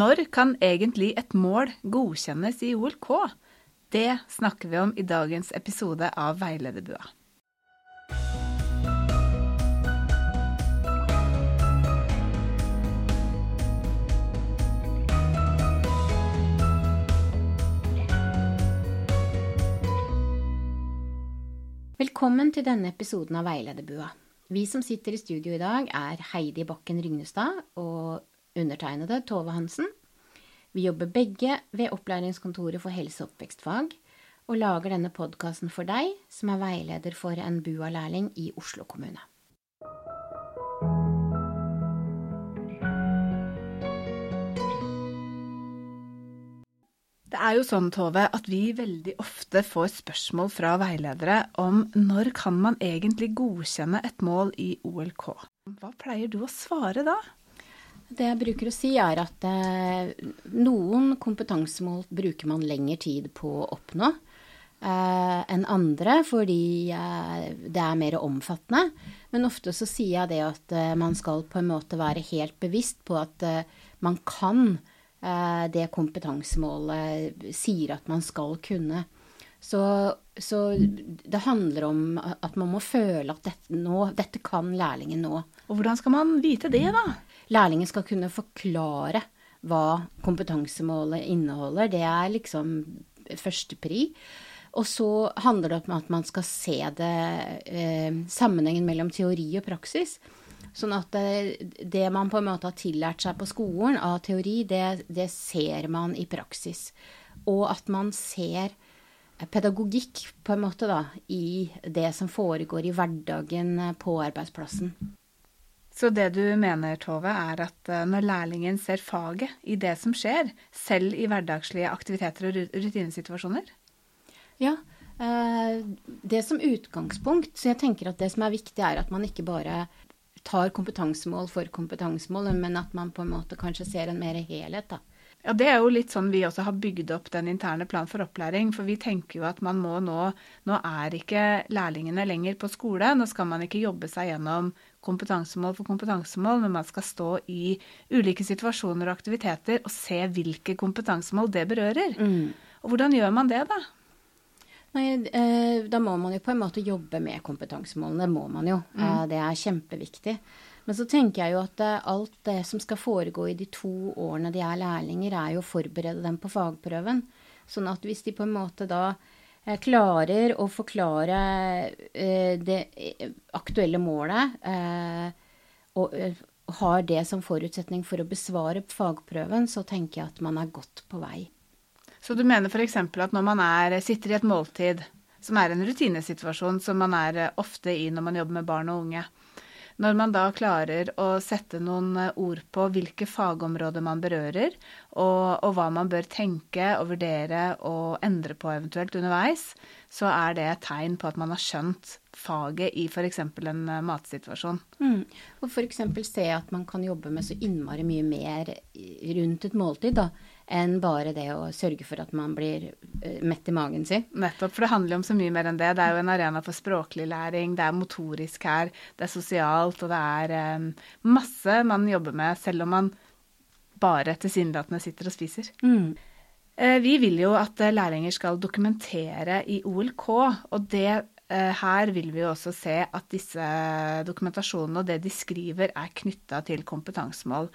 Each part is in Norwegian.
Når kan egentlig et mål godkjennes i OLK? Det snakker vi om i dagens episode av Veilederbua. Velkommen til denne episoden av Veilederbua. Vi som sitter i studio i dag, er Heidi Bakken Rygnestad og undertegnede Tove Hansen. Vi jobber begge ved Opplæringskontoret for helse- og oppvekstfag, og lager denne podkasten for deg som er veileder for en BUA-lærling i Oslo kommune. Det er jo sånn, Tove, at vi veldig ofte får spørsmål fra veiledere om når kan man egentlig godkjenne et mål i OLK. Hva pleier du å svare da? Det jeg bruker å si, er at eh, noen kompetansemål bruker man lengre tid på å oppnå eh, enn andre, fordi eh, det er mer omfattende. Men ofte så sier jeg det at eh, man skal på en måte være helt bevisst på at eh, man kan Eh, det kompetansemålet sier at man skal kunne. Så, så, det handler om at man må føle at dette, nå, dette kan lærlingen nå. Og hvordan skal man vite det, da? Lærlingen skal kunne forklare hva kompetansemålet inneholder. Det er liksom førstepri. Og så handler det om at man skal se det, eh, sammenhengen mellom teori og praksis. Sånn at det, det, man på en måte har tillært seg på skolen av teori, det, det ser man i praksis. Og at man ser pedagogikk på en måte da, i det som foregår i hverdagen på arbeidsplassen. Så det du mener, Tove, er at eh, når lærlingen ser faget i det som skjer, selv i hverdagslige aktiviteter og rutinesituasjoner? Ja, eh, det som utgangspunkt. Så jeg tenker at det som er viktig, er at man ikke bare tar kompetansemål for kompetansemål, men at man på en måte kanskje ser en mer helhet, da. Ja, Det er jo litt sånn vi også har bygd opp den interne planen for opplæring. For vi tenker jo at man må nå Nå er ikke lærlingene lenger på skole. Nå skal man ikke jobbe seg gjennom kompetansemål for kompetansemål, men man skal stå i ulike situasjoner og aktiviteter og se hvilke kompetansemål det berører. Mm. Og hvordan gjør man det, da? Nei, eh, da må man jo på en måte jobbe med kompetansemålene. Det må man jo. Mm. Eh, det er kjempeviktig. Men så tenker jeg jo at eh, alt det som skal foregå i de to årene de er lærlinger, er jo å forberede dem på fagprøven. Sånn at hvis de på en måte da eh, klarer å forklare eh, det aktuelle målet og har det som forutsetning for å besvare fagprøven, så tenker jeg at man er godt på vei. Så du mener f.eks. at når man er, sitter i et måltid, som er en rutinesituasjon som man er ofte i når man jobber med barn og unge, når man da klarer å sette noen eh, ord på hvilke fagområder man berører, og, og, hva man bør tenke og vurdere og endre på eventuelt underveis, så er det et tegn på at man har skjønt faget i f.eks. en eh, matsituasjon. Mm. Og f.eks. se at man kan jobbe med så innmari mye mer rundt et måltid, da enn bare det å sørge for at man blir eh, mett i magen sin. Nettopp, for det handler jo om så mye mer enn det. Det er jo en arena for språklig læring, det er motorisk her, det er sosialt, og det er um, masse man jobber med, selv om man bare tilsynelatende sitter og spiser. Mm. Vi vil jo at lærlinger skal dokumentere i OLK, og det her vil vi jo også se at disse dokumentasjonene og det de skriver, er knytta til kompetansemål.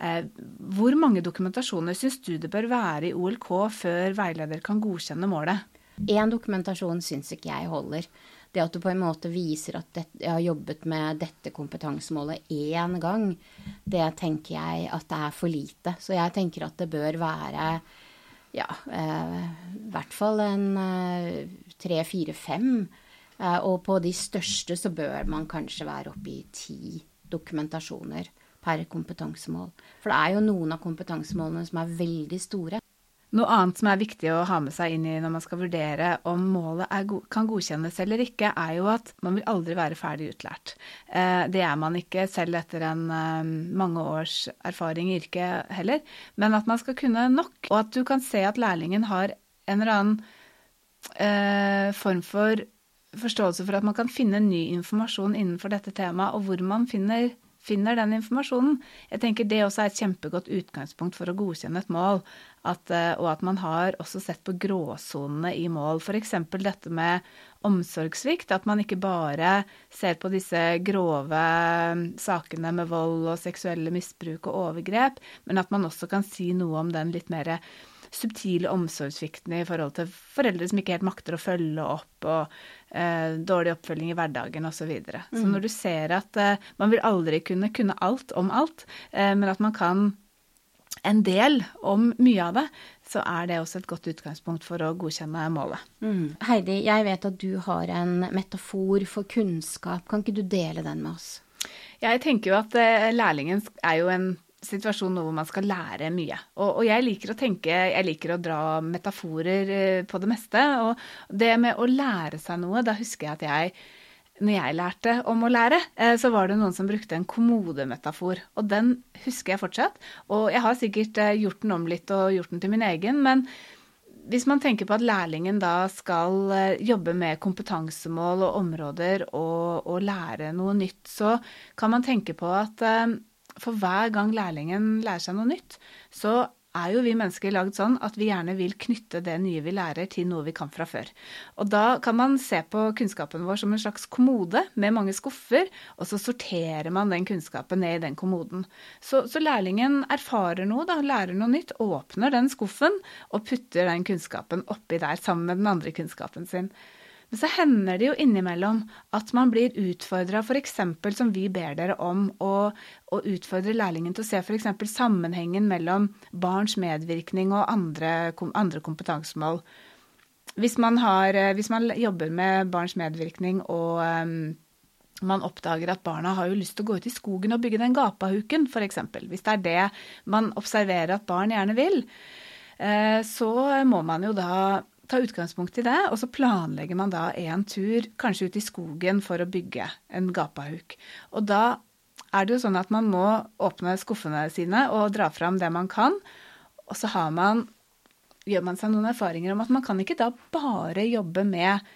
Eh, hvor mange dokumentasjoner syns du det bør være i OLK før veileder kan godkjenne målet? Én dokumentasjon syns ikke jeg holder. Det at du på en måte viser at det, jeg har jobbet med dette kompetansemålet én gang, det tenker jeg at det er for lite. Så jeg tenker at det bør være ja, eh, i hvert fall en eh, tre, fire, fem. Eh, og på de største så bør man kanskje være oppe i ti dokumentasjoner per kompetansemål. For det er jo noen av kompetansemålene som er veldig store. Noe annet som er viktig å ha med seg inn i når man skal vurdere om målet go kan godkjennes eller ikke, er jo at man vil aldri være ferdig utlært. Eh, det er man ikke selv etter en eh, mange års erfaring i yrket heller. Men at man skal kunne nok, og at du kan se at lærlingen har en eller annen eh, form for forståelse for at man kan finne ny informasjon innenfor dette temaet, og hvor man finner finner den informasjonen. Jeg tenker Det også er et kjempegodt utgangspunkt for å godkjenne et mål. At, eh, og at man har også sett på gråsonene i mål. F.eks. dette med omsorgssvikt. At man ikke bare ser på disse grove mm, sakene med vold og seksuelle misbruk og overgrep, men at man også kan si noe om den litt mer subtile omsorgssviktene i forhold til foreldre som ikke helt makter å følge opp, og eh, dårlig oppfølging i hverdagen osv. Så, videre. så mm. når du ser at eh, man vil aldri kunne kunne alt om alt, eh, men at man kan en del om mye av det, så er det også et godt utgangspunkt for å godkjenne målet. Mm. Heidi, jeg vet at du har en metafor for kunnskap. Kan ikke du dele den med oss? Jeg tenker jo at eh, lærlingen er jo en situasjon hvor man skal lære mye. Og, og, jeg liker å tenke, jeg liker å dra metaforer eh, på det meste. Og det med å lære seg noe, da husker jeg at jeg når jeg lærte om å lære, eh, så var det noen som brukte en kommodemetafor. Og den husker jeg fortsatt. Og jeg har sikkert eh, gjort den om litt og gjort den til min egen. Men hvis man tenker på at lærlingen da skal jobbe med kompetansemål og områder og, og lære noe nytt, så kan man tenke på at for hver gang lærlingen lærer seg noe nytt, så er jo vi mennesker lagd sånn at vi gjerne vil knytte det nye vi lærer, til noe vi kan fra før. Og da kan man se på kunnskapen vår som en slags kommode med mange skuffer, og så sorterer man den kunnskapen ned i den kommoden. Så, så lærlingen erfarer noe, da, lærer noe nytt, åpner den skuffen og putter den kunnskapen oppi der sammen med den andre kunnskapen sin. Men så hender det jo innimellom at man blir utfordra, f.eks. som vi ber dere om, å, å utfordre lærlingen til å se f.eks. sammenhengen mellom barns medvirkning og andre, andre kompetansemål. Hvis man, har, eh, hvis man, jobber med barns medvirkning og um, man oppdager at barna har jo lyst til å gå ut i skogen og bygge den gapahuken, f.eks. Hvis det er det man observerer at barn gjerne vil, eh, så må man jo da ta utgangspunkt i det, og så planlegger man da en tur kanskje ut i skogen for å bygge en gapahuk. Og da er det jo sånn at man må åpne skuffene sine og dra fram det man kan. Og så har man, gjør man seg noen erfaringer om at man kan ikke da bare jobbe med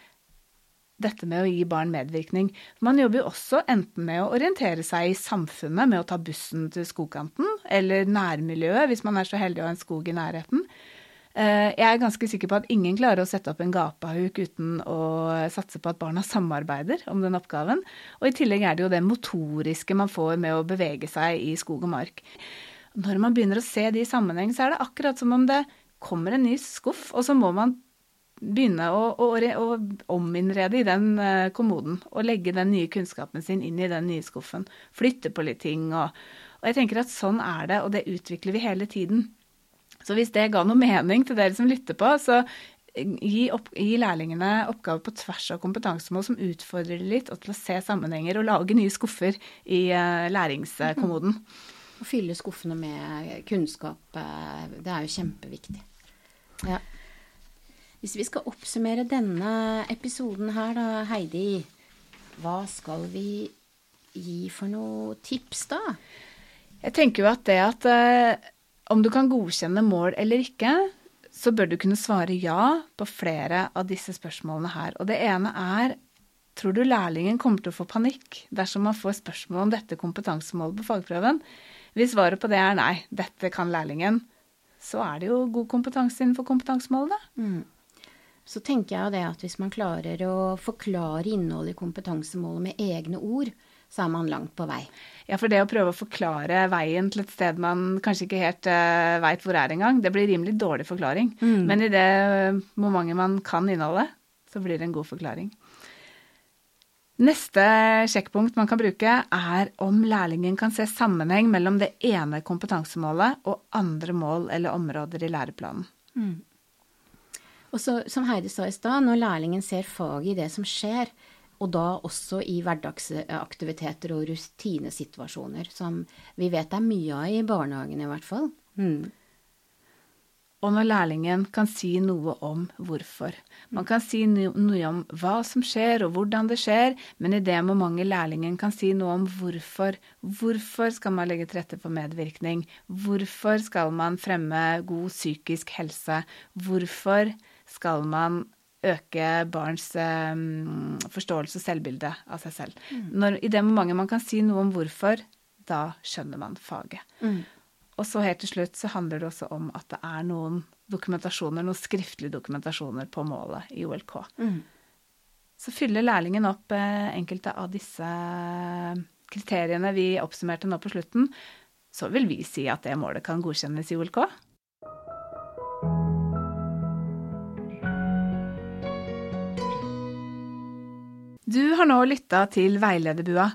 dette med å gi barn medvirkning. Man jobber jo også enten med å orientere seg i samfunnet, med å ta bussen til skogkanten, eller nærmiljøet, hvis man er så heldig å ha en skog i nærheten. Eh, jeg er ganske sikker på at ingen klarer å sette opp en gapahuk uten å satse på at barna samarbeider om den oppgaven. Og i tillegg er det jo det motoriske man får med å bevege seg i skog og mark. Når man begynner å se de i sammenheng, så er det akkurat som om det kommer en ny skuff, og så må man begynne å, å, å ominnrede i den eh, kommoden og legge den nye kunnskapen sin inn i den nye skuffen. Flytte på litt ting og, og jeg tenker at sånn er det, og det utvikler vi hele tiden. Så hvis det ga noe mening til dere som lytter på, så gi, opp, gi lærlingene oppgaver på tvers av kompetansemål som utfordrer dem litt, og til å se sammenhenger og lage nye skuffer i uh, læringskommoden. Å fylle skuffene med kunnskap, eh, det er jo kjempeviktig. Ja. Hvis vi skal oppsummere denne episoden her, da, Heidi, hva skal vi gi for noe tips, da? Jeg tenker jo at det at uh, om du kan godkjenne mål eller ikke, så bør du kunne svare ja på flere av disse spørsmålene her. Og det ene er tror du lærlingen kommer til å få panikk dersom man får spørsmål om dette kompetansemålet på fagprøven? Hvis svaret på det er nei, dette kan lærlingen, så er det jo god kompetanse innenfor kompetansemålet. Mm. Så tenker jeg jo det at hvis man klarer å forklare innholdet i kompetansemålet med egne ord, så er man langt på vei. Ja, for det å prøve å forklare veien til et sted man kanskje ikke helt uh, eh, veit hvor er engang, det blir rimelig dårlig forklaring. Mm. Men i det momentet man kan innholdet, så blir det en god forklaring. Neste sjekkpunkt man kan bruke, er om lærlingen kan se sammenheng mellom det ene kompetansemålet og andre mål eller områder i læreplanen. Mm. Og så, som Heidi sa i stad, når lærlingen ser faget i det som skjer, og da også i hverdagsaktiviteter og rutinesituasjoner, som vi vet er mye av i barnehagen i hvert fall. Mm. Og når lærlingen kan si noe om hvorfor. Man kan si noe om hva som skjer og hvordan det skjer, men i det momentet lærlingen kan si noe om hvorfor. Hvorfor skal man legge til rette for medvirkning? Hvorfor skal man fremme god psykisk helse? Hvorfor skal man øke barns um, forståelse og selvbilde av seg selv. Mm. Når, I det momentet man kan si noe om hvorfor, da skjønner man faget. Mm. Og så helt til slutt så handler det også om at det er noen dokumentasjoner, noen skriftlige dokumentasjoner på målet i OLK. Mm. Så fyller lærlingen opp eh, enkelte av disse kriteriene vi oppsummerte nå på slutten, så vil vi si at det målet kan godkjennes i OLK. Du har nå lytta til Veilederbua,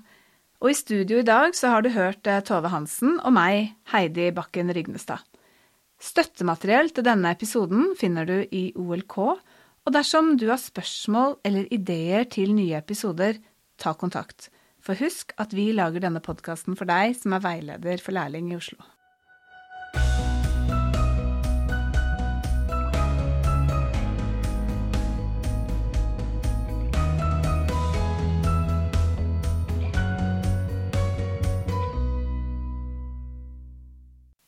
og i studio i dag så har du hørt eh, Tove Hansen og meg, Heidi Bakken Rygnestad. Støttemateriell til denne episoden finner du i OLK, og dersom du har spørsmål eller ideer til nye episoder, ta kontakt. For husk at vi lager denne podkasten for deg som er veileder for lærling i Oslo.